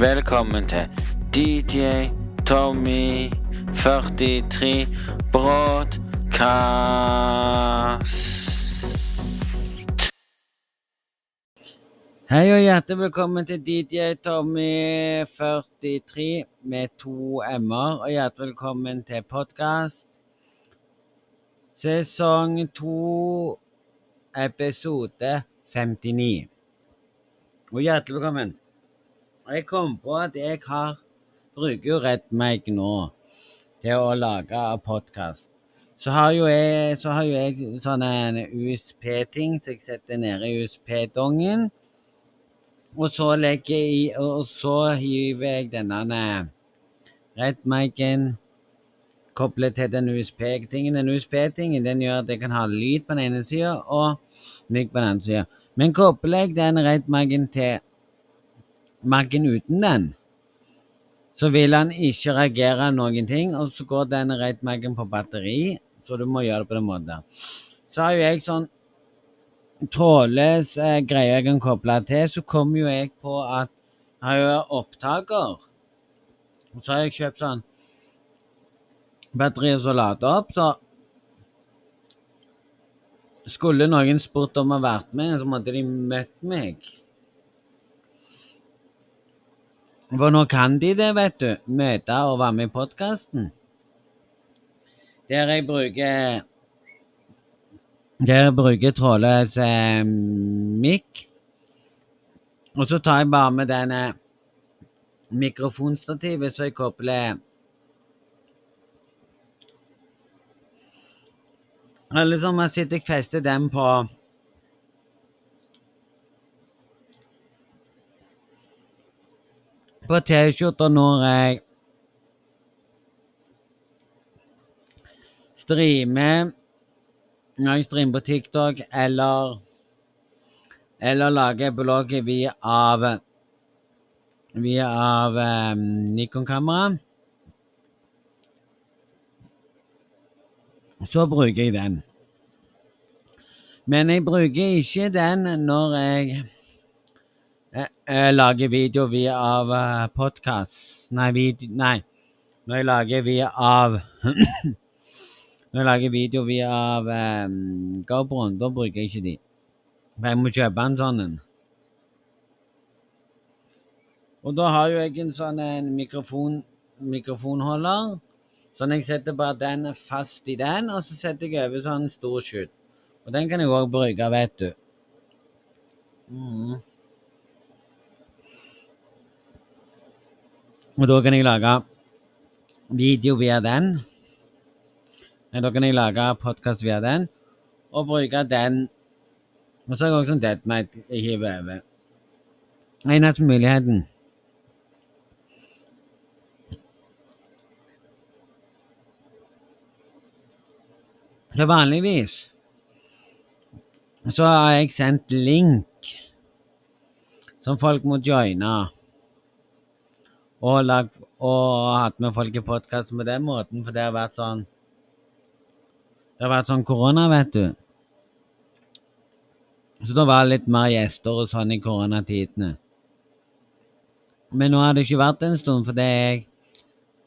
Velkommen til DJ Tommy 43 Broadcast. Hei og hjertelig velkommen til DJ Tommy 43 med to m-er. Og hjertelig velkommen til podkast. Sesong to, episode 59. Og hjertelig velkommen. Jeg kom på at jeg har bruker jo RedMic nå til å lage podkast. Så har jo jeg, så har jo jeg sånne USP-ting som jeg setter nede i USP-dongen. Og så legger jeg i Og så hiver jeg denne RedMicen koblet til den USP-tingen. Den USP-tingen den gjør at jeg kan ha lyd på den ene sida og mic på den andre sida. Men kobler jeg den RedMicen til Mac-en uten den, så vil han ikke reagere noen ting, og så går den rett merken på batteri, så du må gjøre det på den måten. Så har jo jeg sånn trådløs eh, greie jeg kan koble til, så kommer jo jeg på at jeg har jo opptaker. Og så har jeg kjøpt sånn batteri som lader opp, så skulle noen spurt om å ha vært med, så måtte de møtt meg. For nå kan de det, vet du. Møte og være med i podkasten. Der jeg bruker Der jeg bruker trådløs eh, mikk. Og så tar jeg bare med denne mikrofonstativet, så jeg kobler Eller som jeg sitter jeg fester den på på T-skjorta når jeg streamer Når jeg streamer på TikTok eller eller lager blogg via av via av um, Nikon-kamera. Så bruker jeg den. Men jeg bruker ikke den når jeg jeg, jeg lager video via av uh, podkast Nei, video, nei. Når jeg lager via av Når jeg lager video via av um, GoPro-en, da bruker jeg ikke de. Jeg må kjøpe en sånn en. Og da har jo jeg en sånn en mikrofon, mikrofonholder. Sånn jeg setter bare den fast i den, og så setter jeg over sånn stor skjut. Og den kan jeg òg bruke, vet du. Mm. Og da kan jeg lage video via den. Da kan jeg lage podkast via den, og bruke den. Og så har jeg også sånn deadmate jeg hiver over. Eneste muligheten. Så vanligvis så har jeg sendt link som folk må joine og, lag, og hatt med folk i podkast på den måten, for det har vært sånn Det har vært sånn korona, vet du. Så da var det litt mer gjester og sånn i koronatidene. Men nå har det ikke vært en stund, fordi jeg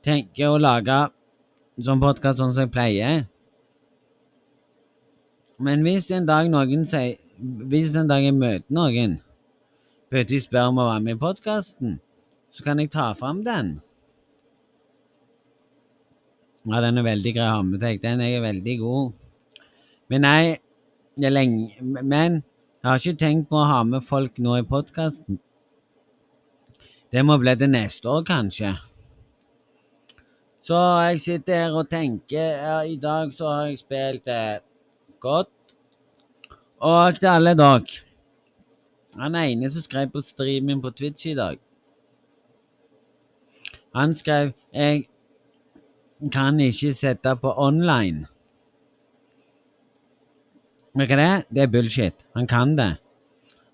tenker å lage sånn podkast sånn som jeg pleier. Men hvis en dag noen sier Hvis en dag jeg møter noen, bør de spør om å være med i podkasten, så kan jeg ta fram den. Ja, den er veldig grei å ha med seg. Den er veldig god. Men nei, det er lenge Men jeg har ikke tenkt på å ha med folk nå i podkasten. Det må bli det neste år, kanskje. Så jeg sitter her og tenker ja, I dag så har jeg spilt eh, godt. Og til alle dere Han ene som skrev på streamen på Twitch i dag han skrev jeg kan ikke sette på online. Vet du det? Det er bullshit. Han kan det.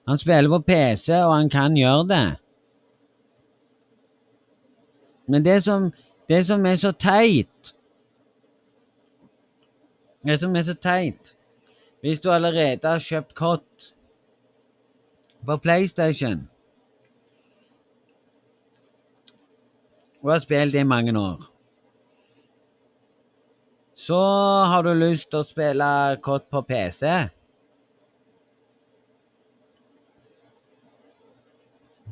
Han spiller på PC, og han kan gjøre det. Men det som, det som er så teit Det som er så teit Hvis du allerede har kjøpt kott på PlayStation og har spilt i mange år. Så har du lyst til å spille kort på PC.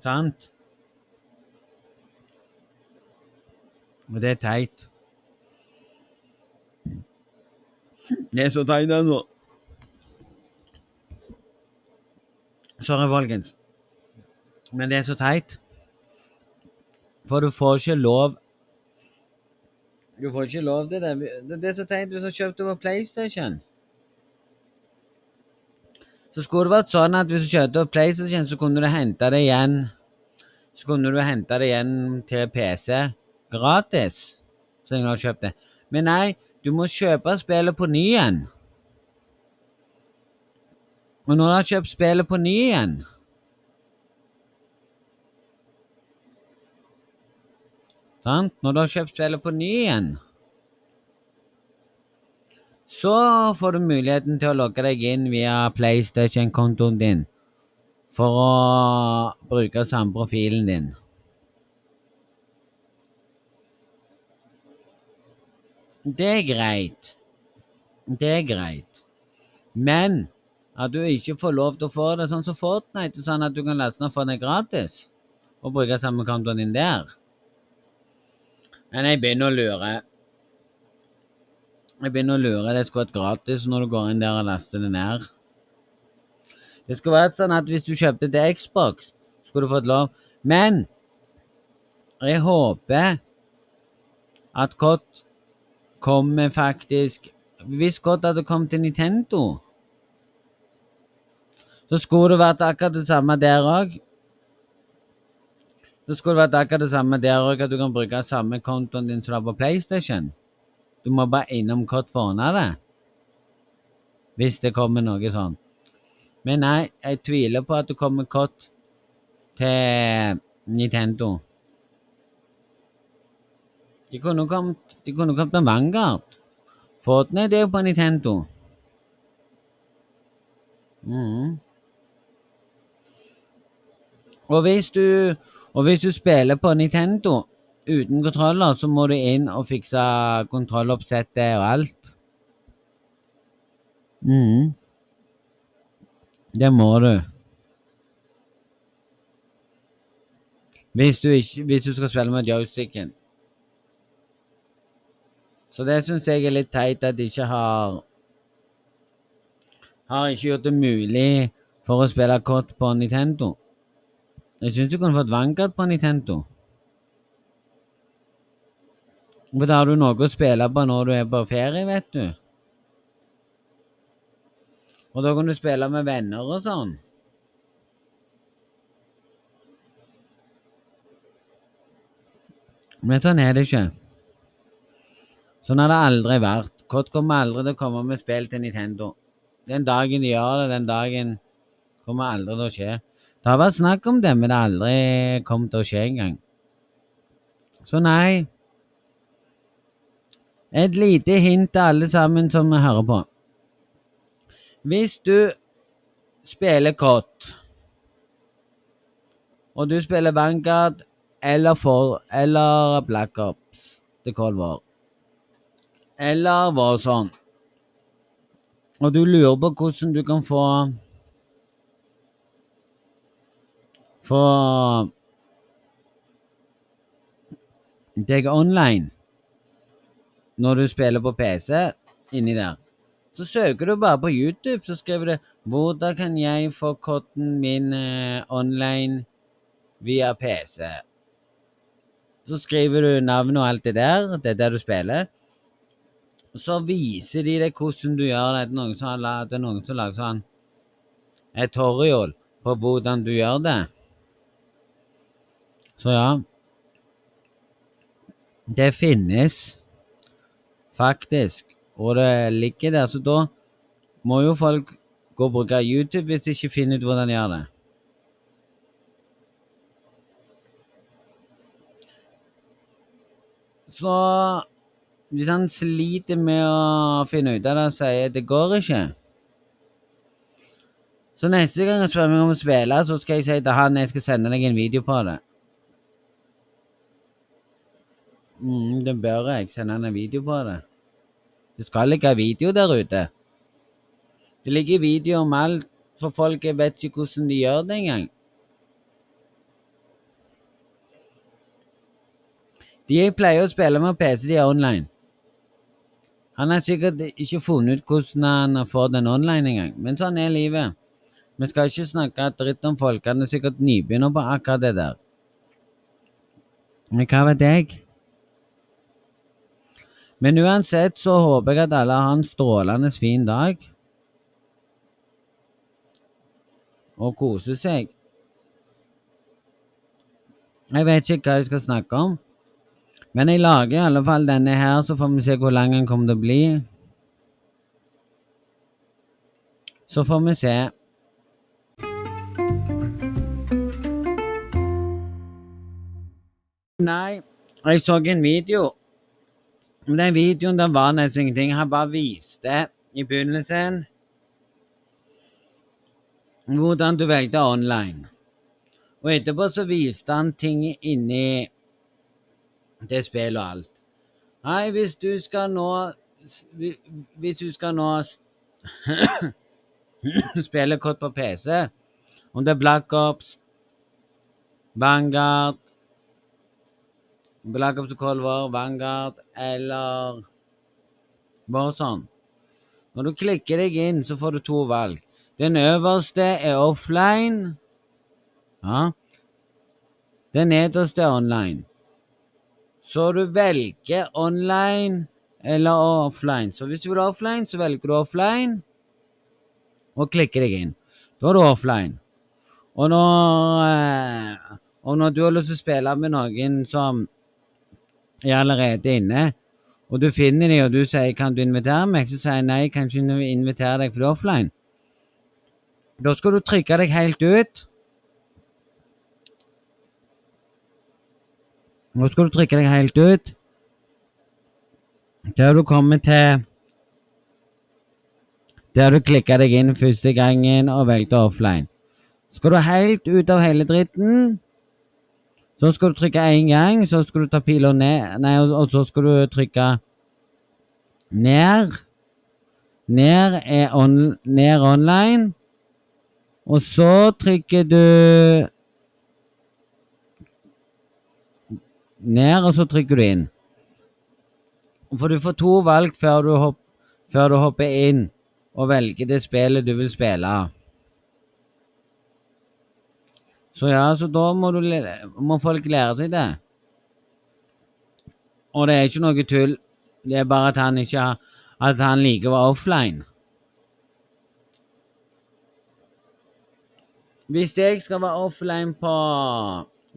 Sant? Og det er teit. Det er så teit ennå. Sorry, folkens. Men det er så teit. For du får ikke lov Du får ikke lov til det. Det er så teit hvis du kjøpte på PlayStation. Så skulle det vært sånn at hvis du kjøpte på PlayStation, så kunne du hente det igjen Så kunne du hente det igjen til PC gratis. Så lenge du har kjøpt det. Men nei, du må kjøpe spillet på ny igjen. Og når du har kjøpt spillet på ny igjen Sant? Når du har kjøpt spillet på ny igjen, så får du muligheten til å logge deg inn via PlayStation-kontoen din for å bruke samme profilen din. Det er greit. Det er greit. Men at du ikke får lov til å få det sånn som Fortnite, sånn at du kan laste ned få det gratis og bruke samme kontoen din der. Men jeg begynner å lure. Jeg begynner å lure. Det skulle vært gratis når du går inn der og laster det ned. Det skulle vært sånn at hvis du kjøpte til Xbox, skulle du fått lov. Men jeg håper at Kott kommer faktisk Hvis Kott hadde kommet til Nintendo, så skulle det vært akkurat det samme der òg. Så skulle det vært akkurat det samme der òg, at du kan bruke samme kontoen din som du har på PlayStation. Du må bare innom kort for å ordne det. Hvis det kommer noe sånn. Men nei, jeg tviler på at det kommer kort til Nintendo. De kunne kommet, de kunne kommet med Vanguard. Fortnite er jo på Nintendo. Mm. Og hvis du og hvis du spiller på Nintendo uten kontroller, så må du inn og fikse kontrolloppsettet og alt. mm. Det må du. Hvis du, ikke, hvis du skal spille med joysticken. Så det syns jeg er litt teit at de ikke har Har ikke gjort det mulig for å spille kort på Nintendo. Syns du fått Vanguard på Nintendo. For da har du noe å spille på når du er på ferie, vet du. Og da kan du spille med venner og sånn. Men sånn er det ikke. Sånn har det aldri vært. Kott kommer aldri til å komme med spill til Nintendo. Den dagen de gjør det, den dagen kommer aldri til å skje. Det har vært snakk om det, men det har aldri kommet til å skje engang. Så nei. Et lite hint til alle sammen som hører på. Hvis du spiller kort, og du spiller Vanguard eller, for, eller Black Ops til Cold War, eller Warzone, og du lurer på hvordan du kan få for deg online når du spiller på PC inni der. Så søker du bare på YouTube, så skriver du 'Hvordan kan jeg få koden min eh, online via PC?' Så skriver du navnet og alt det der. Det er der du spiller. Så viser de deg hvordan du gjør det. Det er noen som har lagd sånn et tutorial på hvordan du gjør det. Så ja Det finnes faktisk, og det ligger der. Så da må jo folk gå og bruke YouTube hvis de ikke finner ut hvordan de gjør det. Så hvis han sliter med å finne ut av det og sier det går ikke Så neste gang jeg spør meg om å spille, så skal jeg si til han jeg skal sende deg en video på det. Mm, det bør jeg sende en video på det. Det skal ligge video der ute. Det ligger video om alt, for folk vet ikke hvordan de gjør det engang. De jeg pleier å spille med PC, de er online. Han har sikkert ikke funnet ut hvordan han får den online engang, men sånn er livet. Vi skal ikke snakke dritt om folk, han er sikkert nybegynner på akkurat det der. Men hva vet jeg? Men uansett så håper jeg at alle har en strålende fin dag. Og koser seg. Jeg vet ikke hva jeg skal snakke om. Men jeg lager i alle fall denne her, så får vi se hvor lang den kommer til å bli. Så får vi se. Nei, jeg så en video. Den videoen den var nesten ingenting. Han bare viste i begynnelsen hvordan du velger online. Og etterpå så viste han ting inni det spillet og alt. Nei, hvis du skal nå Hvis du skal nå spille kort på PC, om det er Black Ops, Vanguard Black Ops Cold War, Vanguard eller bare sånn. Når du klikker deg inn, så får du to valg. Den øverste er offline. Ja. Den nederste er online. Så du velger online eller offline. Så hvis du vil offline, så velger du offline og klikker deg inn. Da er du offline. Og når, eh, og når du har lyst til å spille med noen som er allerede inne, og du finner dem, og du sier 'kan du invitere meg', så sier jeg nei, kan ikke invitere deg, for du er offline. Da skal du trykke deg helt ut. Nå skal du trykke deg helt ut. Der du kommer til Der du klikker deg inn første gangen og velger offline. Skal du helt ut av hele dritten, så skal du trykke én gang, så skal du ta pila ned, nei, og, og, så skal du trykke ned. Ned er on, ned online. Og så trykker du ned, og så trykker du inn. For du får to valg før du, hopp, før du hopper inn og velger det spillet du vil spille. Så ja, så da må, du, må folk lære seg det. Og det er ikke noe tull. Det er bare at han ikke At han liker å være offline. Hvis jeg skal være offline på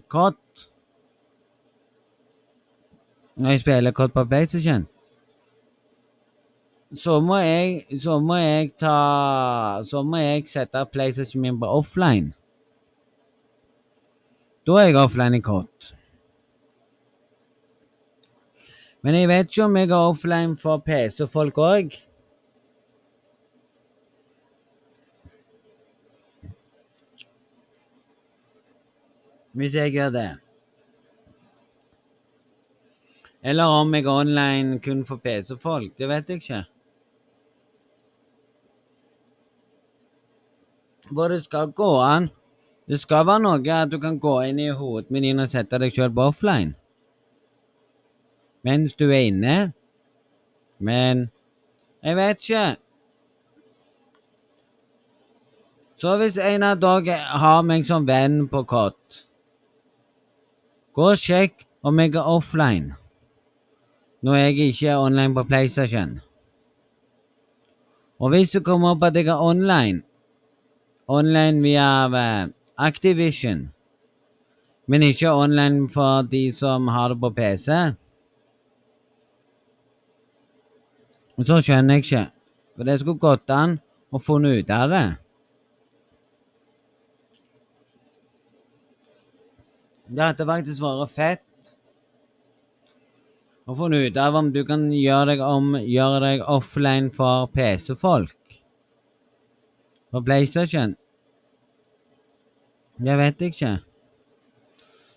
kott Når jeg spiller kott på PlayStation, så må jeg Så må jeg ta Så må jeg sette PlayStation min på offline. Da er jeg offline i kort. Men jeg vet ikke om jeg er offline for PC-folk òg. Hvis jeg gjør det. Eller om jeg er online kun for PC-folk. Det vet jeg ikke. Hvor det skal gå an det skal være noe at du kan gå inn i hovedmenyen og sette deg sjøl på offline mens du er inne. Men jeg vet ikke. Så hvis en av dere har meg som venn på kott, gå og sjekk om jeg er offline når jeg ikke er online på PlayStation. Og hvis du kommer opp at jeg er online, online via Activision, men ikke online for de som har det på PC. Så skjønner jeg ikke, for det skulle gått an å funne ut av det. Det hadde faktisk vært fett å finne ut av om du kan gjøre deg, om, gjøre deg offline for PC-folk. På PlayStation. Jeg vet ikke.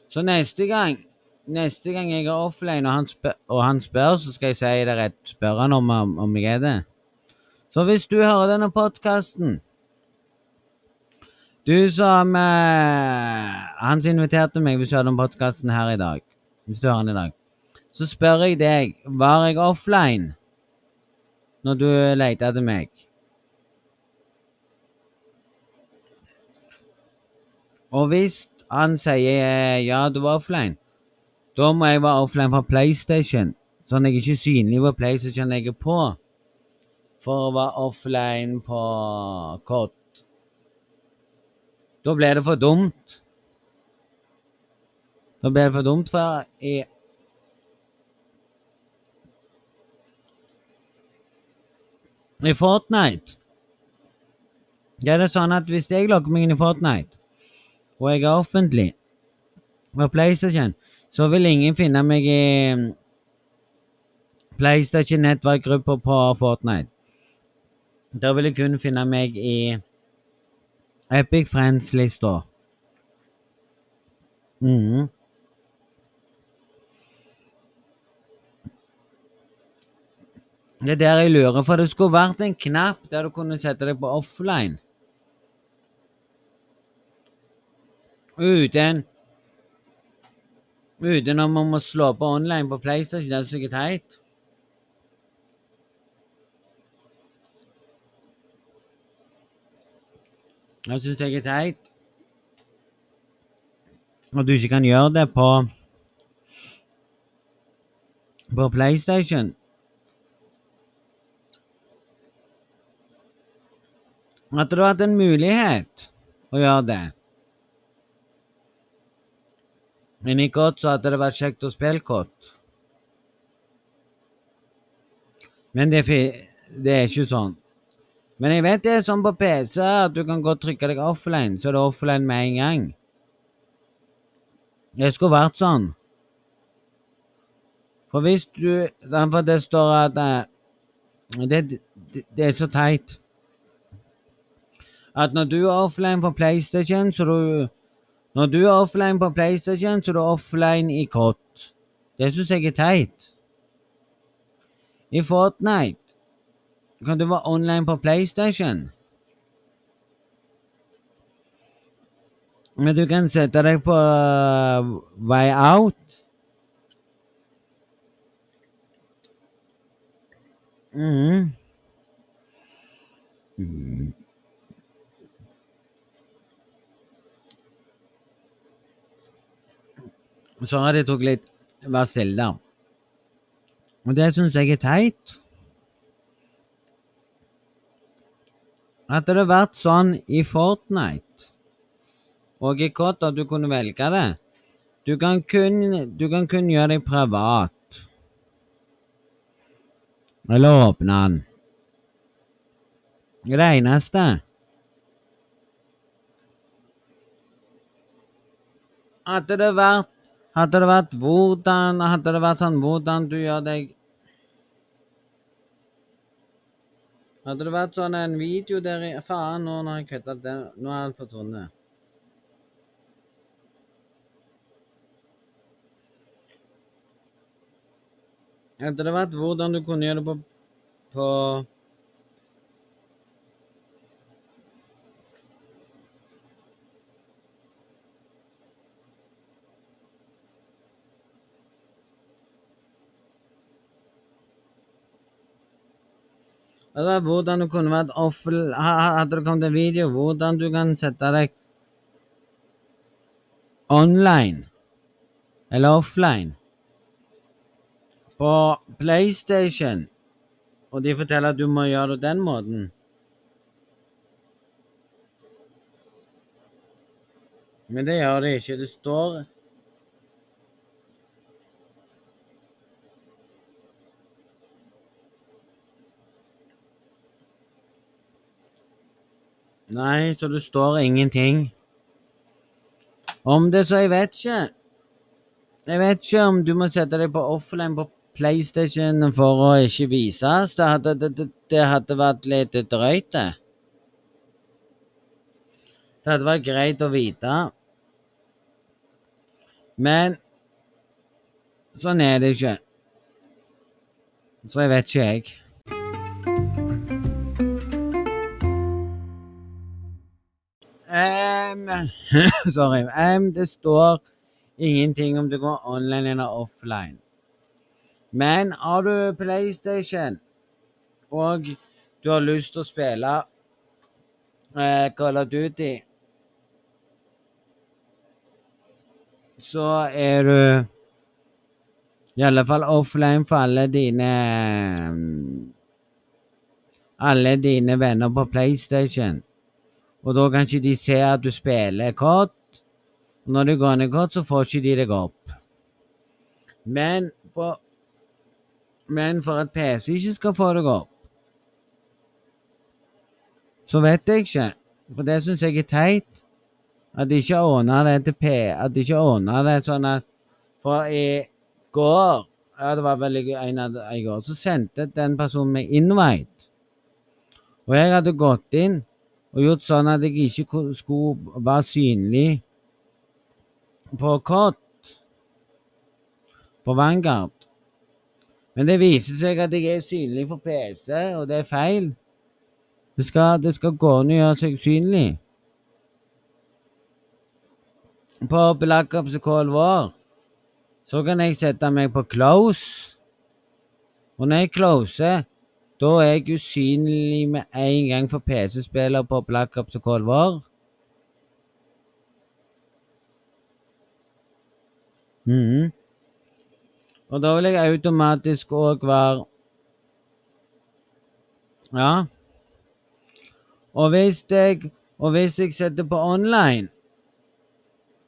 Så neste gang neste gang jeg er offline og han, spør, og han spør, så skal jeg si det rett. Spørre han om, om, jeg er det. Så hvis du hører denne podkasten Du som eh, Han som inviterte meg, hvis du hører den podkasten her i dag, hvis du hører den i dag, så spør jeg deg Var jeg offline når du lette etter meg? Og hvis han sier ja, du var offline, da må jeg være offline fra PlayStation, sånn at jeg ikke er synlig på PlayStation jeg er på, for å være offline på kort. Da blir det for dumt. Da blir det for dumt, for jeg I Fortnite det er det sånn at hvis jeg logger meg inn i Fortnite, og jeg er offentlig på PlayStation, så vil ingen finne meg i mm, PlayStation nettverkgrupper på Fortnite. Da vil jeg kun finne meg i Epic Friends-lista. Mm. Det er der jeg lurer, for det skulle vært en knapp der du kunne sette deg på offline. Uten Uten om må slå på online på PlayStation. Det er sikkert teit. Jeg syns jeg er teit. At du ikke kan gjøre det på på PlayStation. At du har hatt en mulighet å gjøre det. Men ikke kort så hadde det vært kjekt å spille kort. Men det, det, er ikke sånn. Men jeg vet det er sånn på PC at du kan godt trykke deg offline, så er det offline med en gang. Det skulle vært sånn. For hvis du For det står at uh, det, det, det, er så teit. At når du er offline på PlayStation, så du når du er offline på PlayStation, så er du offline i kort. Det syns jeg er teit. I Fortnite kan du være online på PlayStation. Men du kan sette deg på uh, Way Out. Mm. Mm. Så har jeg tok litt stille. Og det syns jeg er teit. At det har vært sånn i Fortnite og i COD at du kunne velge det. Du kan kun, du kan kun gjøre deg privat. Eller åpne den. Det eneste At det har vært hadde det vært hvordan Hadde det vært sånn hvordan du gjør deg Hadde det vært sånn en video der Faen, nå har jeg kutta den. Nå er den forsvunnet. Hadde det vært hvordan du kunne gjøre det på, på Var hvordan du kunne vært offel... Hadde det kommet en video hvordan du kan sette deg online eller offline på PlayStation, og de forteller at du må gjøre det den måten Men det gjør det ikke. Det står Nei, så det står ingenting. Om det, så jeg vet ikke. Jeg vet ikke om du må sette deg på offline på PlayStation for å ikke vises. Det hadde, det, det hadde vært litt drøyt, det. Det hadde vært greit å vite. Men Sånn er det ikke. Så jeg vet ikke, jeg. Em, sorry. Um, det står ingenting om det går online eller offline. Men har du PlayStation og du har lyst til å spille uh, Call of Duty, så er du i alle fall offline for alle dine Alle dine venner på PlayStation. Og da kan ikke de se at du spiller kort. Når du går ned kort, så får ikke de deg opp. Men, på, men for at PC ikke skal få deg opp, så vet jeg ikke. For det syns jeg er teit. At de ikke ordna det til P... At de ikke ordna det sånn at For i går Ja, det var vel en av i går. Så sendte den personen meg invite. Og jeg hadde gått inn og gjort sånn at jeg ikke skulle være synlig på kort på Vanguard. Men det viser seg at jeg er synlig for PC, og det er feil. Det skal, det skal gå an å gjøre seg synlig. På Cold War så kan jeg sette meg på close. Og når jeg closer, da er jeg usynlig med en gang for PC-spillere på Black Ops og War. Mm. Og da vil jeg automatisk òg være Ja. Og hvis jeg Og hvis jeg setter på online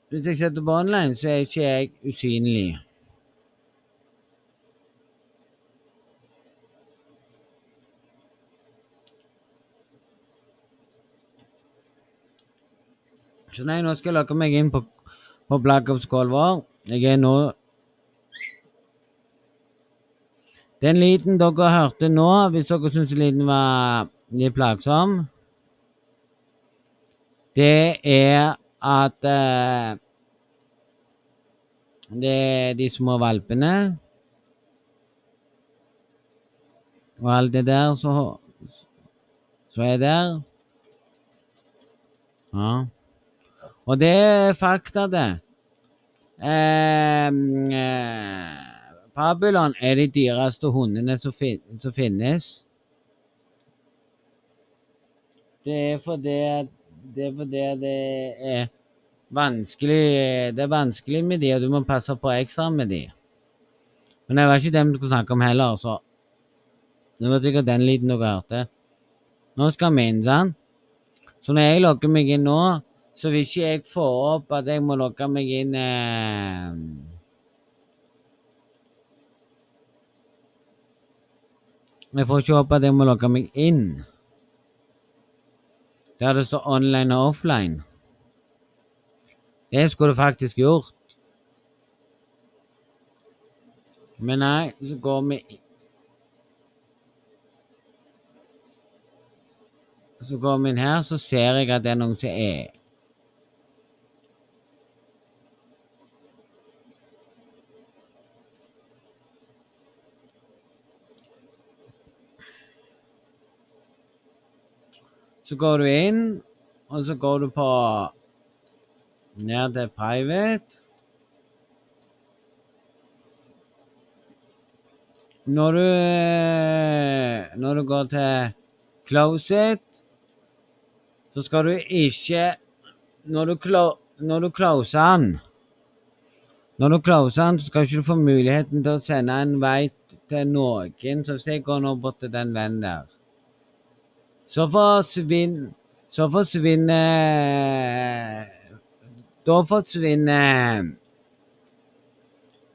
Hvis jeg setter på online, så er ikke jeg usynlig. Så nei, nå skal jeg lokke meg inn på, på Ops Cold Jeg er nå Den lyden dere hørte nå, hvis dere syns lyden var litt plagsom Det er at uh, Det er de små valpene. Og alt det der så, så er der. Ja. Og det er fakta, det. Eh, eh, Babylon er de dyreste hundene som, fin som, finnes. Det er fordi det er fordi det er vanskelig Det er vanskelig med de, og du må passe på ekstra med de. Men det var ikke dem du skulle snakke om heller, så Det var sikkert den lyden dere hørte. Nå skal vi inn, sant? Så når jeg logger meg inn nå så hvis ikke jeg får opp at jeg må logge meg inn eh, Jeg får ikke opp at jeg må logge meg inn. Der det står online og offline. Det skulle du faktisk gjort. Men nei, så går vi Så går vi inn her, så ser jeg at det er noen som er Så går du inn, og så går du på ned til private. Når du Når du går til closet, så skal du ikke Når du, når du closer den Når du closer den, så skal du ikke få muligheten til å sende en vei til noen. Så jeg går nå bort til den vennen der så forsvinner Så forsvinner Da forsvinner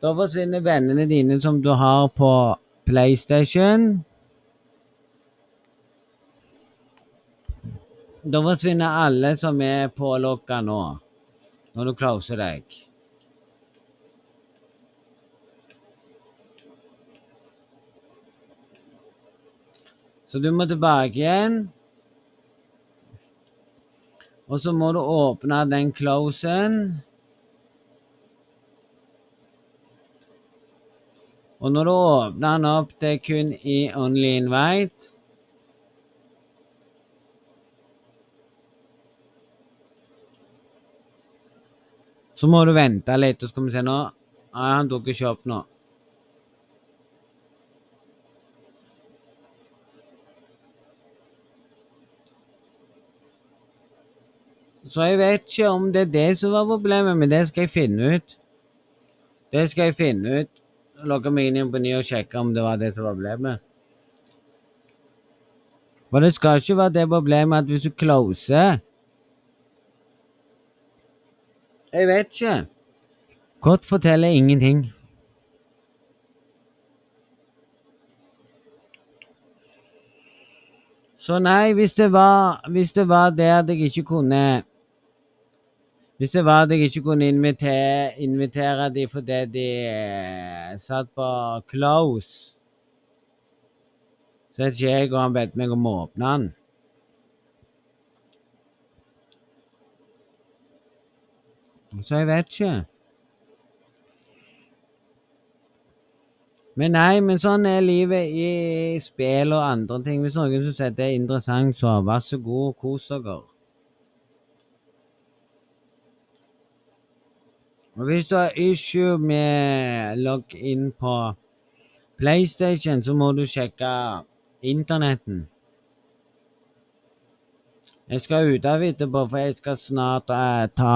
Da forsvinner vennene dine som du har på PlayStation. Da forsvinner alle som er pålogga nå, når du closer deg. Så du må tilbake igjen. Og så må du åpne den closen. Og når du åpner den opp det er kun i Only Invite Så må du vente litt, og så skal vi se nå. Nei, han dukker ikke opp nå. Så jeg vet ikke om det er det som var problemet, men det skal jeg finne ut. Det skal jeg finne ut. Logge meg inn på ny og sjekke om det var det som var problemet. For det skal ikke være det problemet at hvis du closer Jeg vet ikke. Kort forteller ingenting. Så nei, hvis det var, hvis det var det at jeg ikke kunne Hvis det var at jeg ikke kunne invitere, invitere de fordi de eh, satt på close Så vet ikke jeg og han bedt meg om å åpne den. Så jeg vet ikke. Men nei, men sånn er livet i spill og andre ting. Hvis noen syns det er interessant, så vær så god, kos dere. Og hvis du har issue med login på PlayStation, så må du sjekke internetten. Jeg skal ut av etterpå, for jeg skal snart eh, ta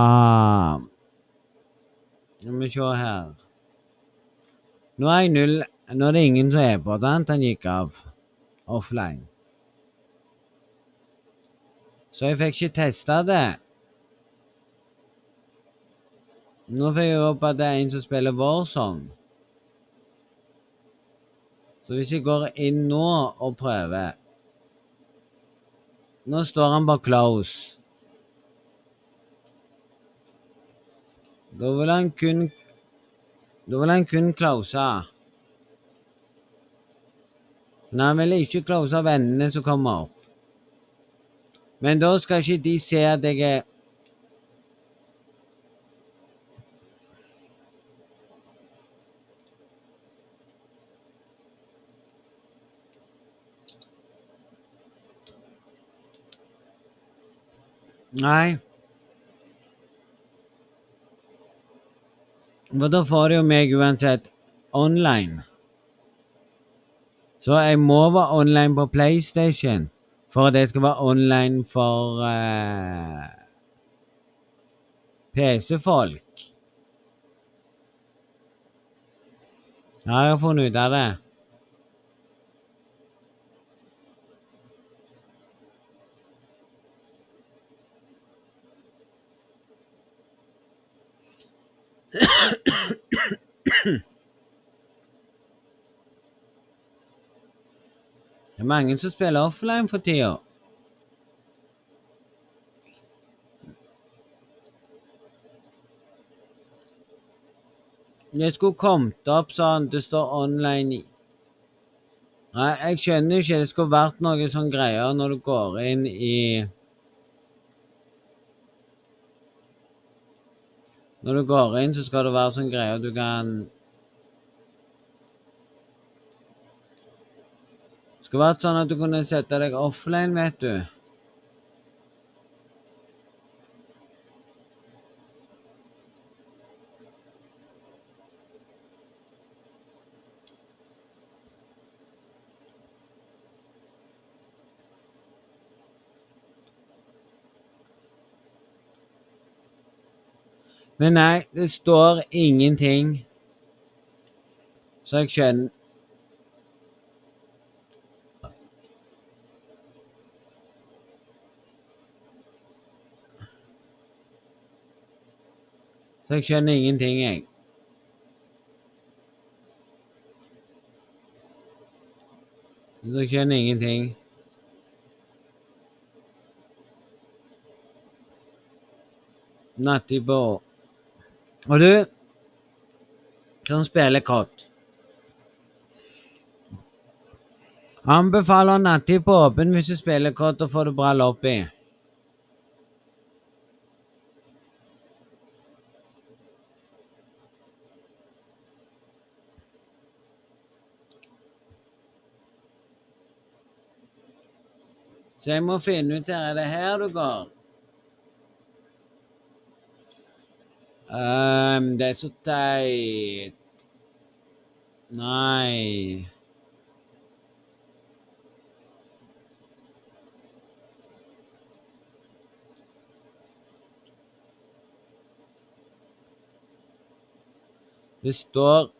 Skal vi se her. Nå er jeg null Nå er det ingen som er på den. Den gikk av offline. Så jeg fikk ikke testa det. Nå fikk jeg opp at det er en som spiller Warzone. Så hvis jeg går inn nå og prøver Nå står han bare close. Da vil han kun Da vil han kun close. Men han vil ikke close vennene som kommer opp. Men da skal ikke de se at jeg er Nei. For da får jo meg uansett online. Så jeg må være online på PlayStation for at jeg skal være online for uh, PC-folk. Jeg har funnet ut av det. Det er mange som spiller offline for tida. Det skulle kommet opp sånn det står online i Nei, jeg skjønner ikke. Det skulle vært noe sånn greier når du går inn i Når du går inn, så skal det være sånn greie at du kan Det skulle vært sånn at du kunne sette deg offline, vet du. Men nei, det står ingenting. Så jeg skjønner Så jeg skjønner ingenting, jeg. Så jeg skjønner ingenting. Nattibå og du som spille kort Anbefaler nattid på åpen hvis du spiller kort og får det bra lopp i. Så jeg må finne ut her. Er det her du går? Ehm, det er så teit. Nei. Det står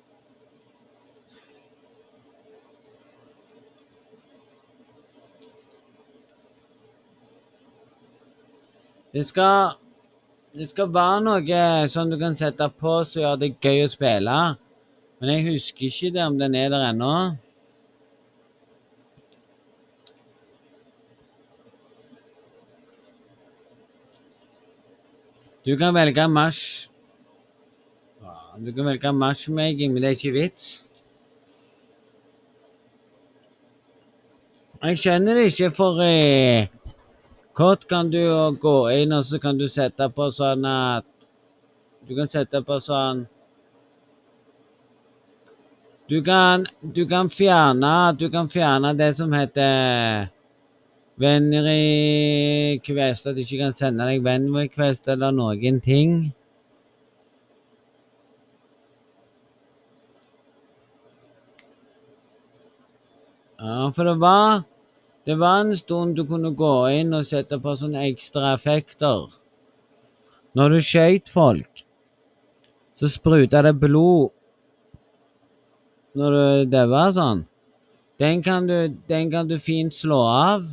Det skal Det skal være noe sånn du kan sette på som gjør det gøy å spille. Men jeg husker ikke det om den er der ennå. Du kan velge mash Du kan velge mashmaking, men det er ikke vits. Jeg skjønner det ikke, for eh, Kort kan du gå inn, og så kan du sette på sånn at Du kan sette på sånn Du kan, du kan fjerne Du kan fjerne det som heter venner i kvest, At du ikke kan sende deg venn-request eller noen ting. Ja, for det var Det var en stund du kunne gå inn og sette på sånne ekstra effekter. Når du skøyt folk, så spruta det blod når du daua sånn. Den kan, du, den kan du fint slå av.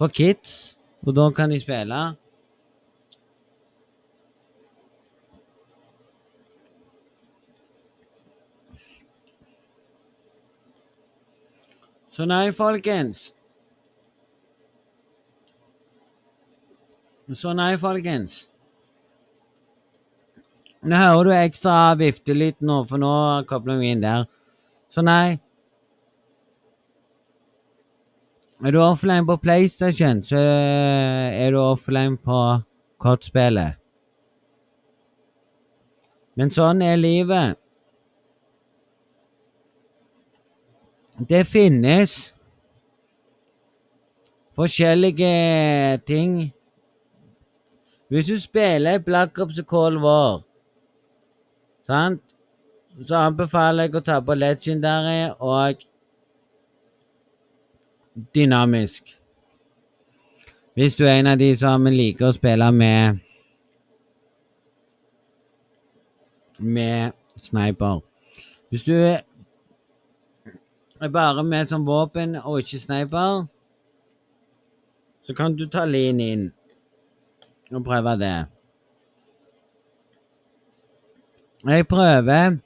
For kids. Og da kan de spille. Så nei, folkens. Så nei, folkens. Nå hører du ekstra viftelyd nå, for nå kobler vi inn der. Så nei. Er du offline på PlayStation, så er du offline på kortspillet. Men sånn er livet. Det finnes forskjellige ting. Hvis du spiller Black Ops Cold War, sant, så anbefaler jeg å ta på Legendary og dynamisk. Hvis du er en av de som liker å spille med med sniper. Hvis du er bare med som våpen og ikke sniper, så kan du ta lin inn og prøve det. Jeg prøver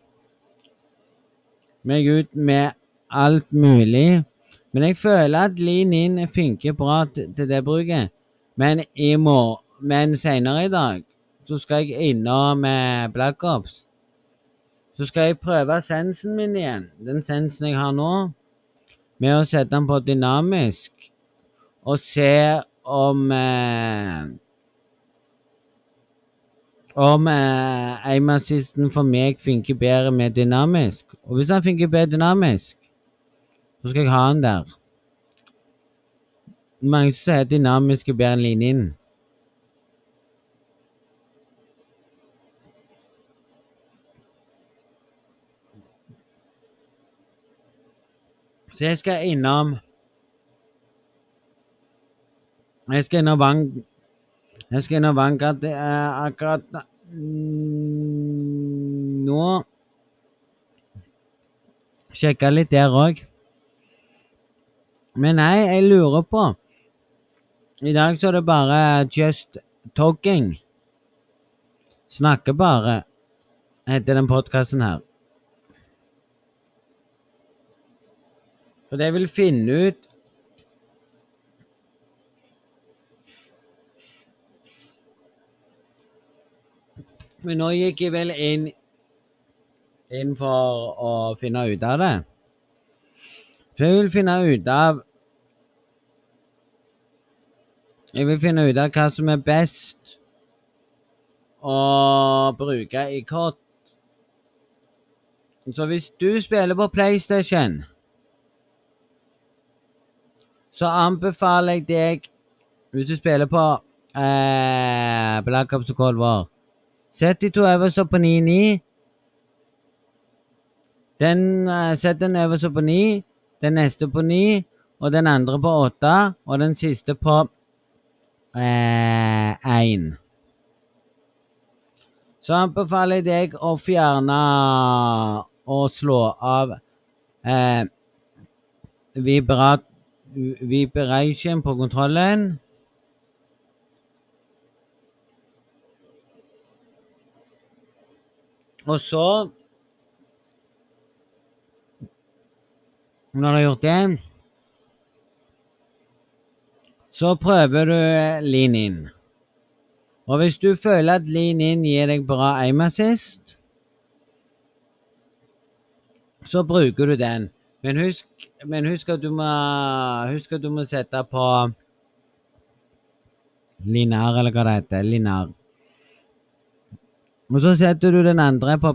meg ut med alt mulig, men jeg føler at lin inn funker bra til det bruket. Men i men senere i dag så skal jeg innom Black Ops. Så skal jeg prøve sensen min igjen, den sensen jeg har nå, med å sette den på dynamisk, og se om eh, om eh, aim-assisten for meg funker bedre med dynamisk. Og hvis han funker bedre dynamisk, så skal jeg ha den der. Mange som sier dynamisk er bedre enn linjen. Så jeg skal innom Jeg skal innom Vang Jeg skal innom Vanguard. Det er akkurat nå Sjekka litt der òg. Men nei, jeg lurer på I dag så er det bare Just Talking. Snakker bare, heter den podkasten her. For jeg vil finne ut Men nå gikk jeg vel inn, inn for å finne ut av det. Så jeg vil finne ut av Jeg vil finne ut av hva som er best å bruke i kort. Så hvis du spiller på PlayStation så anbefaler jeg deg, hvis du spiller på eh, Black Ops og Cold War Sett de to øverste på 9-9. Den, eh, Sett den øverste på 9, den neste på 9, og den andre på 8, og den siste på eh, 1. Så anbefaler jeg deg å fjerne og slå av eh, vibrat, vibration på kontrollen. Og så Når du har gjort det, så prøver du lean in. Og hvis du føler at lean in gir deg bra aim assist, så bruker du den. Men husk, men husk, at, du må, husk at du må sette på Linar, eller hva det heter. Linar. Og så setter du den andre på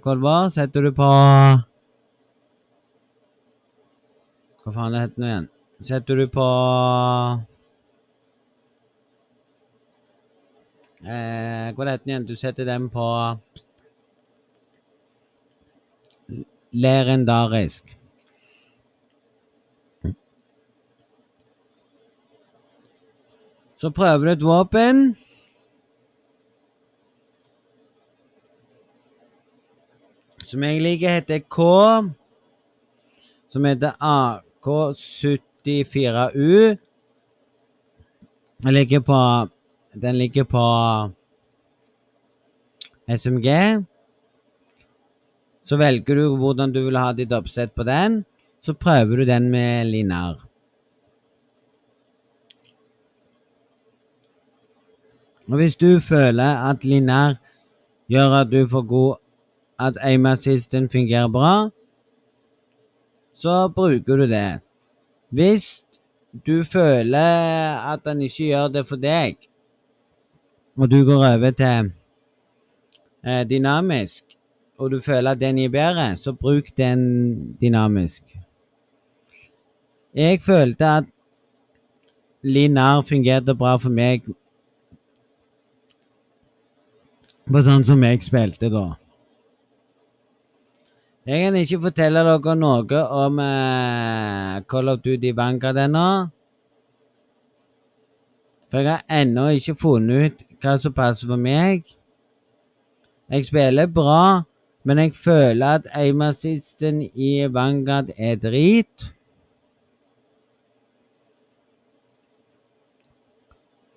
Cold Setter du på Hva faen det heter det igjen? Setter du på eh, Hva heter den igjen? Du setter den på legendarisk. Så prøver du et våpen. Som jeg liker, heter K. Som heter AK74U. Den ligger på Den ligger på SMG. Så velger du hvordan du vil ha ditt oppsett på den. Så prøver du den med linear. Og hvis du føler at linær gjør at du får god at aim assisten fungerer bra, så bruker du det. Hvis du føler at den ikke gjør det for deg, og du går over til eh, dynamisk, og du føler at den gir bedre, så bruk den dynamisk. Jeg følte at linear fungerte bra for meg på sånn som jeg spilte da. Jeg kan ikke fortelle dere noe om eh, Call of Duty Vanguard ennå. For jeg har ennå ikke funnet ut hva som passer for meg. Jeg spiller bra, men jeg føler at aim-assisten i Vanguard er drit.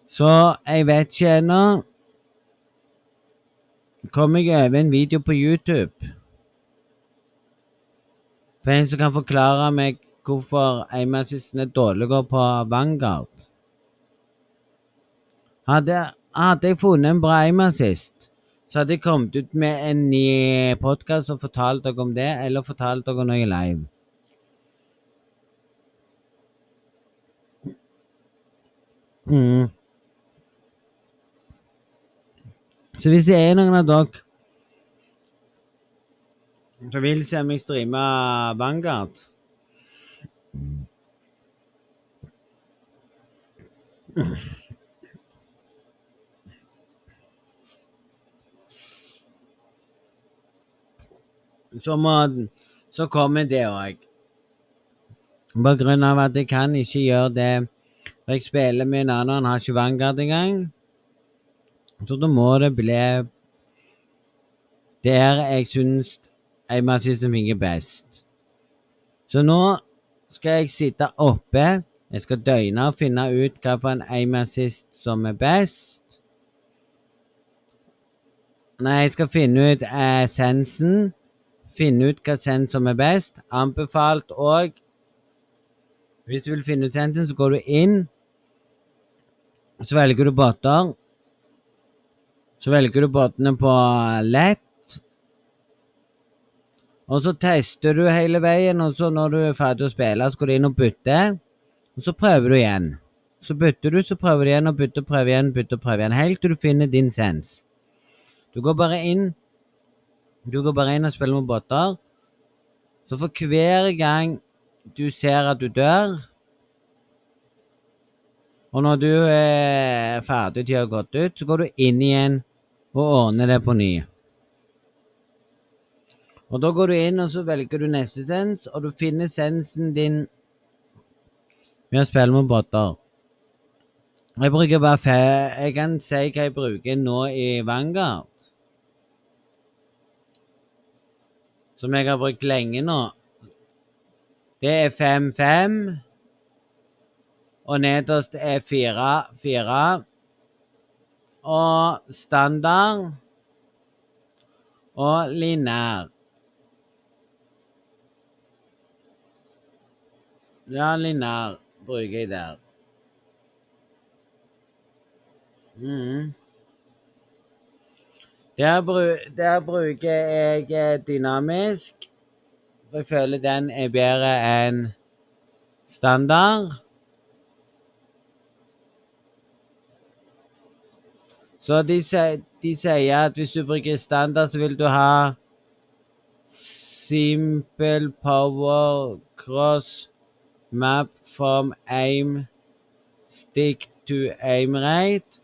Så jeg vet ikke ennå. Kom jeg en video på YouTube for en som kan forklare meg hvorfor aim-assisten er dårligere på Vanguard. Hadde, hadde jeg funnet en bra aim-assist, så hadde jeg kommet ut med en ny podkast og fortalt dere om det, eller fortalt dere noe live. Mm. Så hvis det er noen av dere som vil se meg streame Vanguard Så Så kommer det òg. På grunn av at jeg kan ikke gjøre det. For jeg spiller med en annen, han har ikke Vanguard engang. Så da må det bli der jeg syns aim assist fungerer best. Så nå skal jeg sitte oppe. Jeg skal døgne og finne ut hvilken for en aim assist som er best. Nei, jeg skal finne ut essensen. Finne ut hva sens som er best. Anbefalt òg. Hvis du vil finne ut sensen, så går du inn. Så velger du båter. Så velger du båtene på lett. Og så tester du hele veien, og så når du er ferdig å spille, så går du inn og bytter. Og så prøver du igjen. Så bytter du, så prøver du igjen, og bytter, prøver igjen, bytter, prøver igjen. Helt til du finner din sens. Du går bare inn Du går bare inn og spiller med båter. Så for hver gang du ser at du dør, Og når du er ferdig til å ha gått ut, så går du inn igjen og ordner det på ny. Og da går du inn, og så velger du neste sens, og du finner sensen din ved å spille med botter. Jeg bruker bare fe... Jeg kan si hva jeg bruker nå i Vanguard. Som jeg har brukt lenge nå. Det er 5-5. Og nederst er 4-4. Og standard. Og linær. Ja, linær bruker jeg der. Mm. Der, bru der, bruker jeg eh, dynamisk. Jeg føler den er bedre enn standard. Så de, de, sier at hvis du bruker standard, så vil du ha simple power cross map from aim stick to aim rate.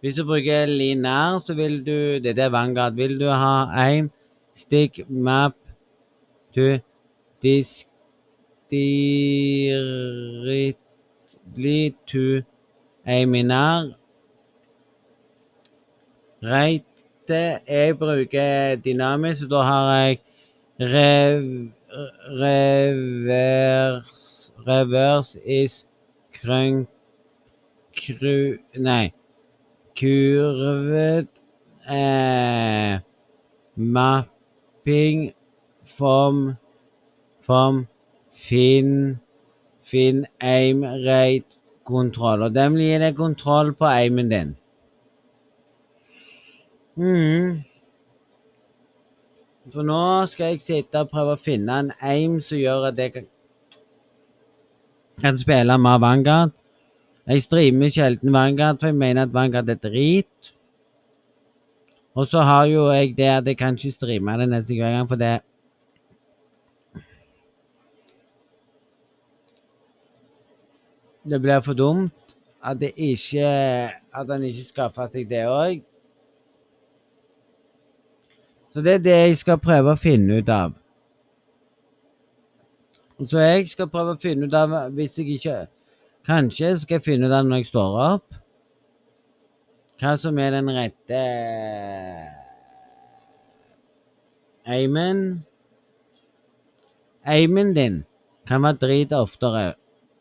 Hvis du bruker linær, så vil du Dette er Vanguard. Vil du ha aim stick map to directly to aiminar rate. Jeg bruker dynamisk, da har jeg rev, reverse reverse is krønk kru... Nei. Kurvet eh, mapping from from Finn Finn aim rate kontroll. Og den gir deg kontroll på aimen din. Mm. For nå skal jeg sitte og prøve å finne en aim som gjør at jeg kan, spille mer Vanguard. Jeg streamer sjelden Vanguard, for jeg mener at Vanguard er drit. Og så har jo jeg det at jeg kan ikke streame det neste gang, for det Det blir for dumt at, ikke, at han ikke skaffer seg det òg. Så det er det jeg skal prøve å finne ut av. Så jeg skal prøve å finne ut av hvis jeg ikke Kanskje skal jeg finne ut av når jeg står opp, hva som er den rette Amen. Aimen din kan være drit oftere,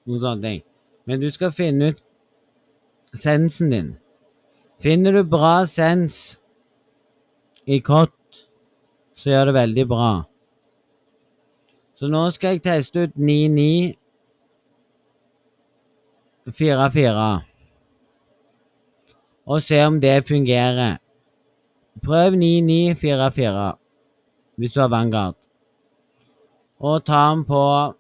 noen sånne ting. Men du skal finne ut sensen din. Finner du bra sens i kott, så gjør det veldig bra. Så nå skal jeg teste ut 9944 og se om det fungerer. Prøv 9944 hvis du har Vanguard, og ta den på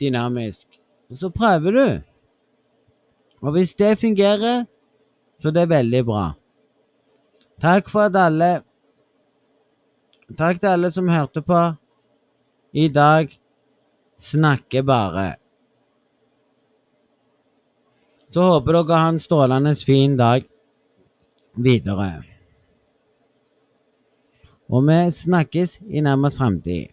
dynamisk. Og Så prøver du. Og hvis det fungerer, så det er veldig bra. Takk for at alle Takk til alle som hørte på. I dag snakker bare. Så håper dere har en strålende fin dag videre. Og vi snakkes i nærmest framtid.